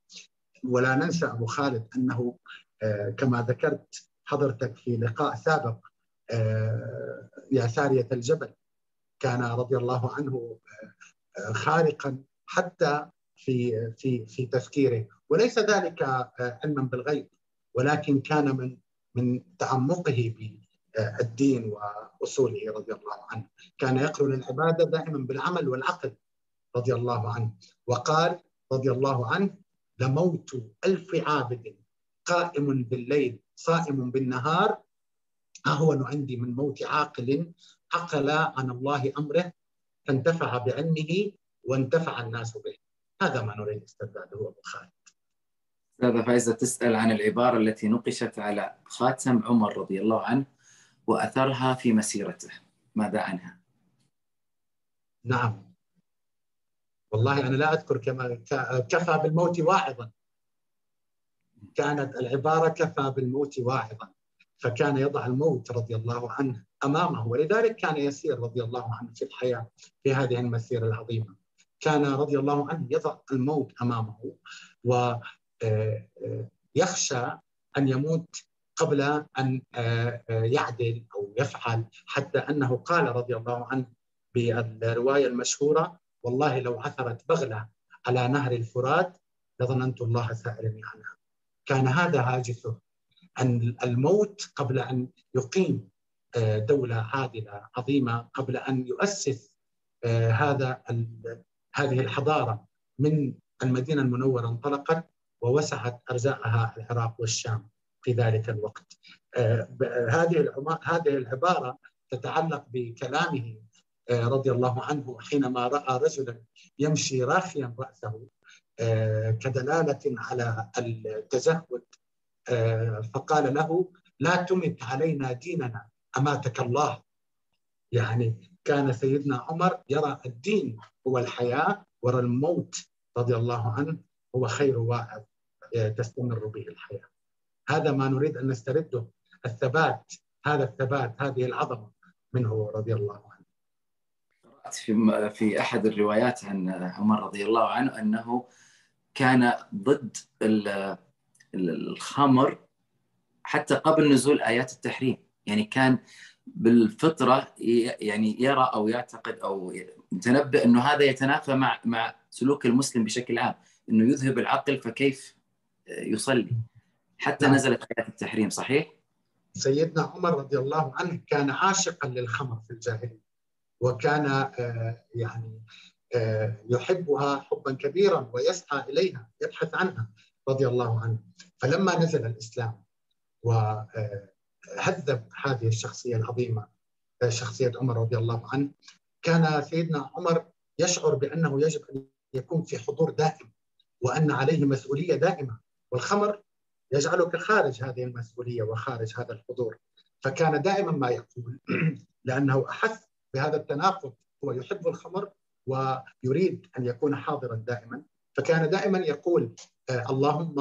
ولا ننسى أبو خالد أنه آه كما ذكرت حضرتك في لقاء سابق آه يا سارية الجبل كان رضي الله عنه آه، خارقا حتى في في في تفكيره. وليس ذلك آه، علما بالغيب ولكن كان من من تعمقه بالدين وأصوله رضي الله عنه. كان يقرن العباده دائما بالعمل والعقل رضي الله عنه. وقال رضي الله عنه لموت ألف عابد قائم بالليل صائم بالنهار أهون عندي من موت عاقل عقل عن الله أمره فانتفع بعلمه وانتفع الناس به هذا ما نريد استرداده أبو خالد. أستاذة فايزة تسأل عن العبارة التي نقشت على خاتم عمر رضي الله عنه وأثرها في مسيرته، ماذا عنها؟ نعم. والله أنا لا أذكر كما كفى بالموت واعظا. كانت العبارة كفى بالموت واعظا. فكان يضع الموت رضي الله عنه أمامه ولذلك كان يسير رضي الله عنه في الحياة في هذه المسيرة العظيمة. كان رضي الله عنه يضع الموت أمامه ويخشى أن يموت قبل أن يعدل أو يفعل حتى أنه قال رضي الله عنه بالرواية المشهورة والله لو عثرت بغلة على نهر الفرات لظننت الله سائلني عنها. كان هذا هاجسه أن الموت قبل أن يقيم آه، دولة عادلة عظيمة قبل أن يؤسس آه، هذا هذه الحضارة من المدينة المنورة انطلقت ووسعت أرزاقها العراق والشام في ذلك الوقت. آه، هذه هذه العبارة تتعلق بكلامه رضي الله عنه حينما رأى رجلا يمشي راخيا رأسه كدلالة على التزهد آه، فقال له لا تمت علينا ديننا أماتك الله. يعني كان سيدنا عمر يرى الدين هو الحياة ورى الموت رضي الله عنه هو خير واعظ آه، تستمر به الحياة. هذا ما نريد أن نسترده الثبات هذا الثبات هذه العظمة منه رضي الله عنه. في في أحد الروايات عن عمر رضي الله عنه أنه كان ضد الخمر حتى قبل نزول آيات التحريم. يعني كان بالفطرة يعني يرى أو يعتقد أو متنبئ إنه هذا يتنافى مع مع سلوك المسلم بشكل عام إنه يذهب العقل فكيف يصلي حتى نعم. نزلت آيات التحريم صحيح؟ سيدنا عمر رضي الله عنه كان عاشقا للخمر في الجاهلية وكان آه، يعني آه، يحبها حبا كبيرا ويسعى إليها يبحث عنها رضي الله عنه فلما نزل الإسلام وهذب هذه الشخصية العظيمة شخصية عمر رضي الله عنه. كان سيدنا عمر يشعر بأنه يجب أن يكون في حضور دائم وأن عليه مسؤولية دائمة. والخمر يجعلك خارج هذه المسؤولية وخارج هذا الحضور. فكان دائما ما يقول لأنه أحس بهذا التناقض. هو يحب الخمر ويريد أن يكون حاضرا دائما. فكان دائما يقول آه، اللهم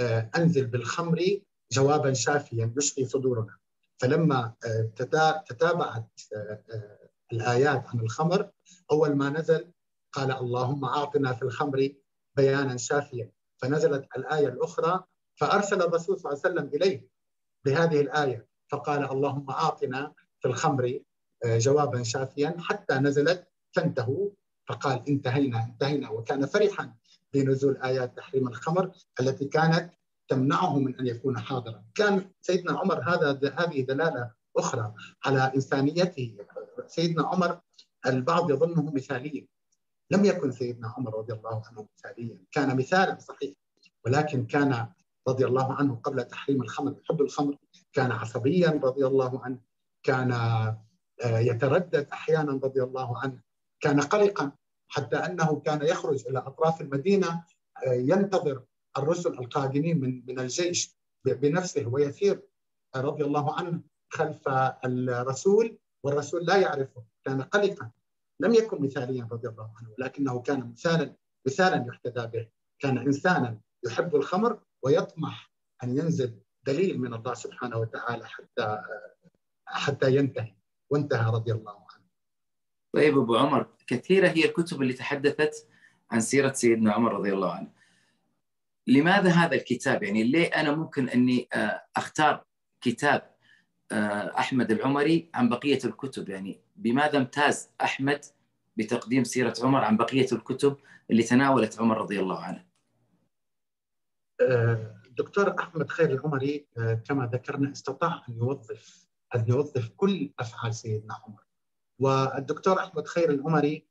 آه، أنزل بالخمر جوابا شافيا يشفي صدورنا. فلما آه، تتابعت الآيات عن الخمر أول ما نزل قال اللهم أعطنا في الخمر بيانا شافيا. فنزلت الآية الأخرى فأرسل الرسول صلى الله عليه وسلم إليه بهذه الآية. فقال اللهم أعطنا في الخمر جوابا شافيا حتى نزلت فانتهوا. فقال انتهينا انتهينا. وكان فرحا بنزول آيات تحريم الخمر التي كانت تمنعه من أن يكون حاضرا. كان سيدنا عمر هذا هذه دلالة أخرى على إنسانيته. سيدنا عمر البعض يظنه مثاليا. لم يكن سيدنا عمر رضي الله عنه مثاليا. كان مثالا صحيح ولكن كان رضي الله عنه قبل تحريم الخمر يحب الخمر كان عصبيا رضي الله عنه كان آه، يتردد أحيانا رضي الله عنه كان قلقا حتى أنه كان يخرج إلى أطراف المدينة آه، ينتظر الرسل القادمين من من الجيش بنفسه ويسير رضي الله عنه خلف الرسول والرسول لا يعرفه كان قلقا. لم يكن مثاليا رضي الله عنه ولكنه كان مثالا مثالا يحتذى به. كان انسانا يحب الخمر ويطمح أن ينزل دليل من الله سبحانه وتعالى حتى آه، حتى ينتهي. وانتهى رضي الله عنه. طيب أبو عمر كثيرة هي الكتب اللي تحدثت عن سيرة سيدنا عمر رضي الله عنه. لماذا هذا الكتاب؟ يعني ليه أنا ممكن أني آه، أختار كتاب آه، أحمد العمري عن بقية الكتب؟ يعني بماذا امتاز أحمد بتقديم سيرة عمر عن بقية الكتب اللي تناولت عمر رضي الله عنه؟ آه، أحمد خير العمري كما ذكرنا استطاع أن يوظف أن يوظف كل أفعال سيدنا عمر والدكتور أحمد خير العمري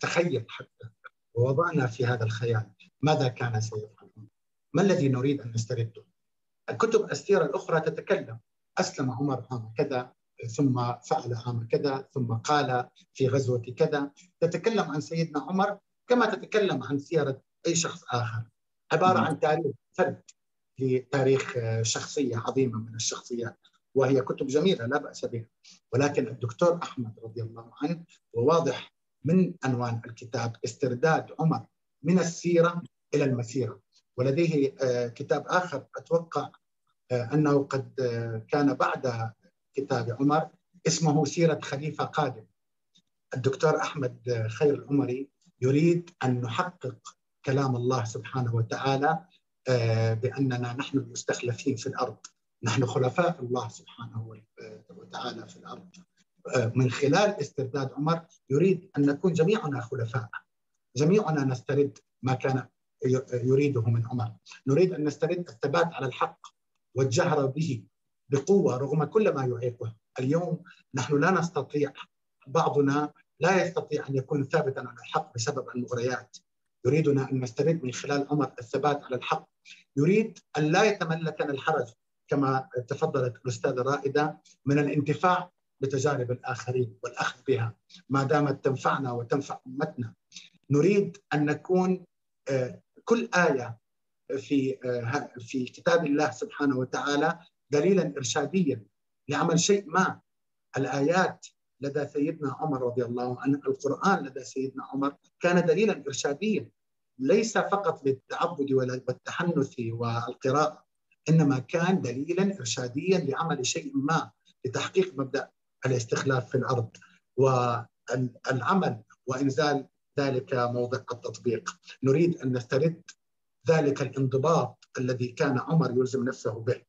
تخيل حتى ووضعنا في هذا الخيال ماذا كان سيفعل ما الذي نريد أن نسترده؟ الكتب السيرة الأخرى تتكلم. أسلم عمر عام كذا ثم فعل عام كذا ثم قال في غزوة كذا. تتكلم عن سيدنا عمر كما تتكلم عن سيرة أي شخص آخر. عبارة عن تاريخ فرد لتاريخ شخصية عظيمة من الشخصيات وهي كتب جميلة لا بأس بها. ولكن الدكتور أحمد رضي الله عنه وواضح من عنوان الكتاب استرداد عمر من السيرة إلى المسيرة. ولديه آه، كتاب آخر. أتوقع أنه قد كان بعد كتاب عمر اسمه سيرة خليفة قادم. الدكتور أحمد خير العمري يريد أن نحقق كلام الله سبحانه وتعالى بأننا نحن المستخلفين في الأرض. نحن خلفاء الله سبحانه وتعالى في الأرض. من خلال استرداد عمر يريد أن نكون جميعنا خلفاء. جميعنا نسترد ما كان يريده من عمر. نريد أن نسترد الثبات على الحق والجهر به بقوة رغم كل ما يعيقه. اليوم نحن لا نستطيع بعضنا لا يستطيع أن يكون ثابتا على الحق بسبب المغريات. يريدنا أن نسترد من خلال عمر الثبات على الحق. يريد أن لا يتملكنا الحرج كما تفضلت الأستاذة رائده من الانتفاع بتجارب الآخرين والأخذ بها. ما دامت تنفعنا وتنفع أمتنا. نريد أن نكون كل آية في في كتاب الله سبحانه وتعالى دليلا ارشاديا لعمل شيء ما. الآيات لدى سيدنا عمر رضي الله عنه القرآن لدى سيدنا عمر كان دليلا ارشاديا ليس فقط للتعبد والتحنث والقراءة إنما كان دليلا ارشاديا لعمل شيء ما لتحقيق مبدأ الاستخلاف في الأرض. والعمل وإنزال ذلك موضع التطبيق. نريد أن نسترد ذلك الانضباط الذي كان عمر يلزم نفسه به.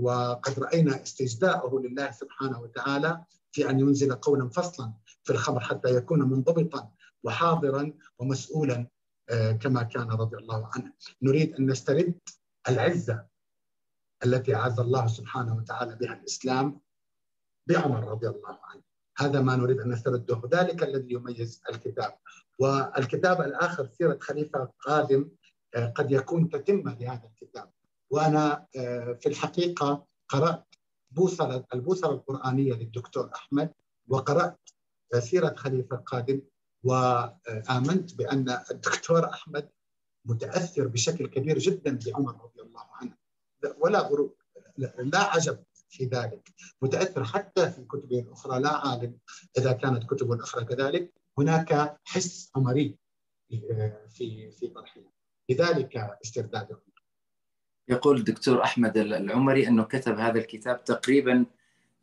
وقد رأينا استجداءه لله سبحانه وتعالى في أن ينزل قولا فصلا في الخمر حتى يكون منضبطا وحاضرا ومسؤولا كما كان رضي الله عنه. نريد أن نسترد العزة التي اعز الله سبحانه وتعالى بها الإسلام بعمر رضي الله عنه. هذا ما نريد أن نسترده ذلك الذي يميز الكتاب. والكتاب الآخر سيرة خليفة قادم قد يكون تتمة لهذا الكتاب. وأنا في الحقيقة قرأت بوصلة البوصلة القرآنية للدكتور أحمد وقرأت سيرة خليفة قادم وآمنت بأن الدكتور أحمد متأثر بشكل كبير جدا بعمر رضي الله عنه. ولا غروب لا عجب. في ذلك. متأثر حتى في كتبه الأخرى لا عالم إذا كانت كتبه الاخرى كذلك. هناك حس عمري في في طرحه لذلك استرداد. عمر يقول الدكتور أحمد العمري أنه كتب هذا الكتاب تقريبا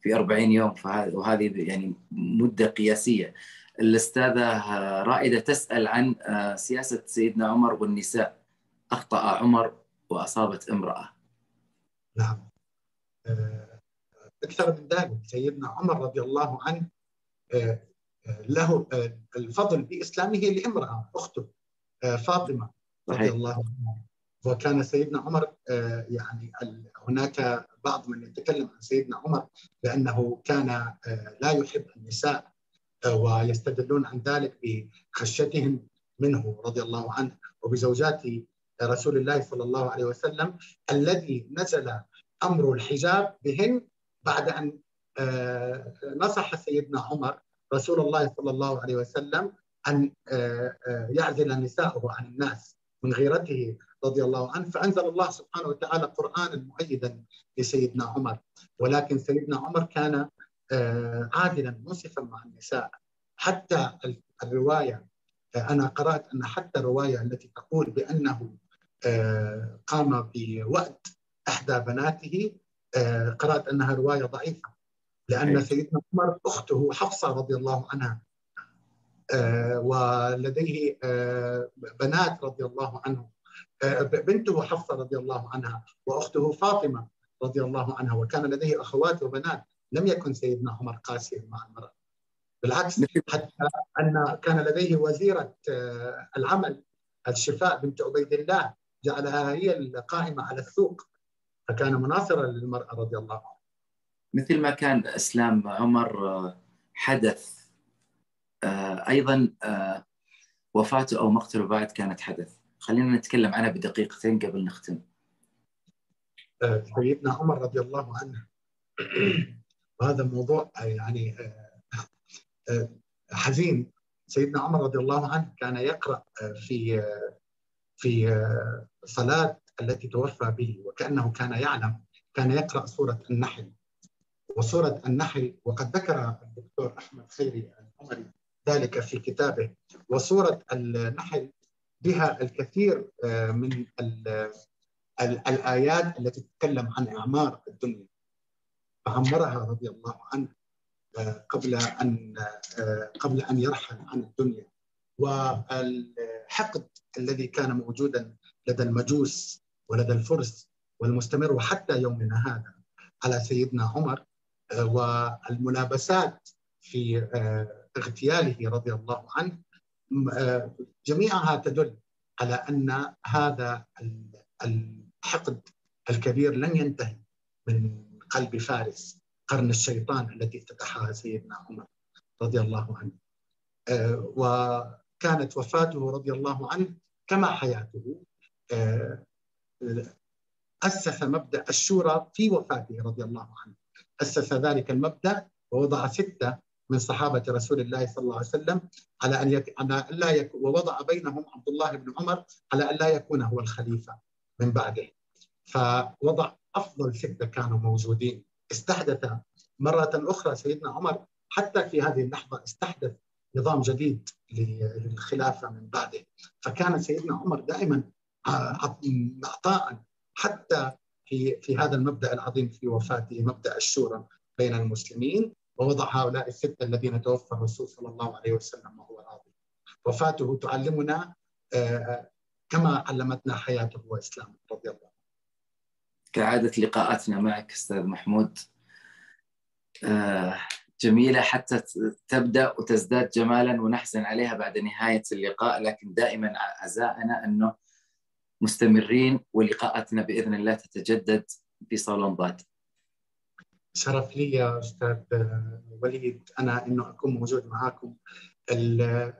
في 40 يوم وهذه يعني مدة قياسية. الأستاذة رائدة تسأل عن سياسة سيدنا عمر والنساء. أخطأ عمر وأصابت امرأة. نعم. أكثر من ذلك. سيدنا عمر رضي الله عنه له الفضل بإسلامه لامرأة أخته فاطمة رضي الله عنها. وكان سيدنا عمر يعني هناك بعض من يتكلم عن سيدنا عمر بأنه كان لا يحب النساء ويستدلون عن ذلك بخشيتهم منه رضي الله عنه وبزوجات رسول الله صلى الله عليه وسلم الذي نزل أمر الحجاب بهن بعد أن نصح سيدنا عمر رسول الله صلى الله عليه وسلم أن يعزل نساءه عن الناس من غيرته رضي الله عنه فأنزل الله سبحانه وتعالى قرآنا مؤيدا لسيدنا عمر. ولكن سيدنا عمر كان عادلا منصفا مع النساء. حتى الرواية أنا قرأت أن حتى الرواية التي تقول بأنه قام بوأد إحدى بناته قرأت أنها رواية ضعيفة لأن سيدنا عمر أخته حفصة رضي الله عنها ولديه بنات رضي الله عنه بنته حفصة رضي الله عنها وأخته فاطمة رضي الله عنها وكان لديه أخوات وبنات. لم يكن سيدنا عمر قاسيا مع المرأة. بالعكس حتى أن كان لديه وزيرة العمل الشفاء بنت عبيد الله جعلها هي القائمة على السوق. فكان مناصرا للمرأة رضي الله عنها. مثل ما كان أسلام عمر حدث أيضا وفاته أو مقتله بعد كانت حدث. خلينا نتكلم عنها بدقيقتين قبل نختم. سيدنا عمر رضي الله عنه. وهذا الموضوع يعني حزين. سيدنا عمر رضي الله عنه كان يقرأ في في صلاة التي توفى به وكأنه كان يعلم كان يقرأ سورة النحل. وسورة النحل وقد ذكر الدكتور أحمد خيري العمري ذلك في كتابه وسورة النحل بها الكثير من الآيات التي تتكلم عن إعمار الدنيا. فعمرها رضي الله عنه آه، قبل أن آه، قبل أن يرحل عن الدنيا. والحقد الذي كان موجودا لدى المجوس ولدى الفرس والمستمر وحتى يومنا هذا على سيدنا عمر آه، والملابسات في اغتياله رضي الله عنه جميعها تدل على أن هذا الحقد الكبير لن ينتهي من قلب فارس قرن الشيطان التي افتتحها سيدنا عمر رضي الله عنه. آه، وكانت وفاته رضي الله عنه كما حياته آه، أسس مبدأ الشورى في وفاته رضي الله عنه. أسس ذلك المبدأ ووضع ستة من صحابة رسول الله صلى الله عليه وسلم على أن يك... على لا يك... ووضع بينهم عبد الله بن عمر على أن لا يكون هو الخليفة من بعده. فوضع أفضل ستة كانوا موجودين. استحدث مرة أخرى سيدنا عمر حتى في هذه اللحظة استحدث نظام جديد للخلافة من بعده. فكان سيدنا عمر دائما عطاء حتى في في هذا المبدأ العظيم في وفاته مبدأ الشورى بين المسلمين ووضع هؤلاء الستة الذين توفى الرسول صلى الله عليه وسلم وهو راضي. وفاته تعلمنا آه، كما علمتنا حياته وإسلامه. رضي الله كعادة لقاءاتنا معك أستاذ محمود. آه، جميلة حتى تبدأ وتزداد جمالا ونحزن عليها بعد نهاية اللقاء لكن دائما عزائنا أنه مستمرين ولقاءاتنا بإذن الله تتجدد في صالون ضاد. شرف لي يا أستاذ وليد. أنا إنه أكون موجود معاكم.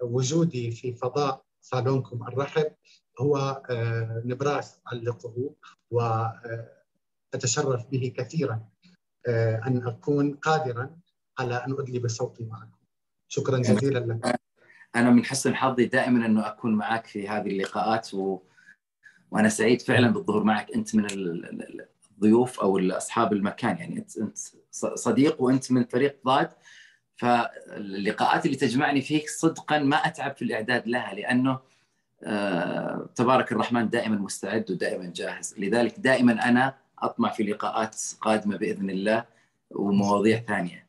وجودي في فضاء صالونكم الرحب هو آه، نبراس علقه وأتشرف به كثيرا آه، أن أكون قادرا على أن ادلي بصوتي معكم. شكرا جزيلا لك. أنا من حسن حظي دائما انه أكون معك في هذه اللقاءات و... وأنا سعيد فعلا بالظهور معك. أنت من الضيوف أو اصحاب المكان. يعني انت صديق وأنت من فريق ضاد. فاللقاءات اللي تجمعني فيك صدقا ما أتعب في الإعداد لها لأنه آه تبارك الرحمن دائما مستعد ودائما جاهز. لذلك دائما أنا أطمع في لقاءات قادمة بإذن الله ومواضيع ثانية.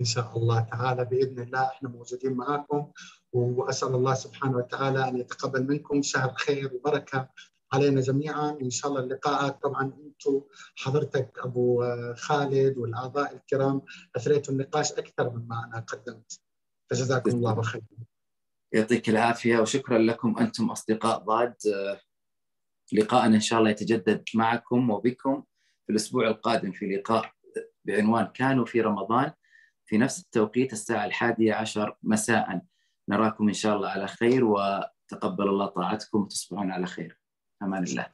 إن شاء الله تعالى بإذن الله إحنا موجودين معاكم وأسأل الله سبحانه وتعالى أن يتقبل منكم شهر خير وبركة علينا جميعا وإن شاء الله اللقاءات. طبعا أنتم حضرتك أبو خالد والأعضاء الكرام أثريتوا النقاش أكثر مما أنا قدمت. فجزاكم الله خير يعطيك العافية وشكرا لكم أنتم أصدقاء ضاد. لقاءنا إن شاء الله يتجدد معكم وبكم في الأسبوع القادم في لقاء بعنوان كانوا في رمضان في نفس التوقيت الساعة الحادية عشر مساء. نراكم إن شاء الله على خير وتقبل الله طاعتكم وتصبحون على خير. أمان الله.